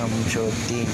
那么说定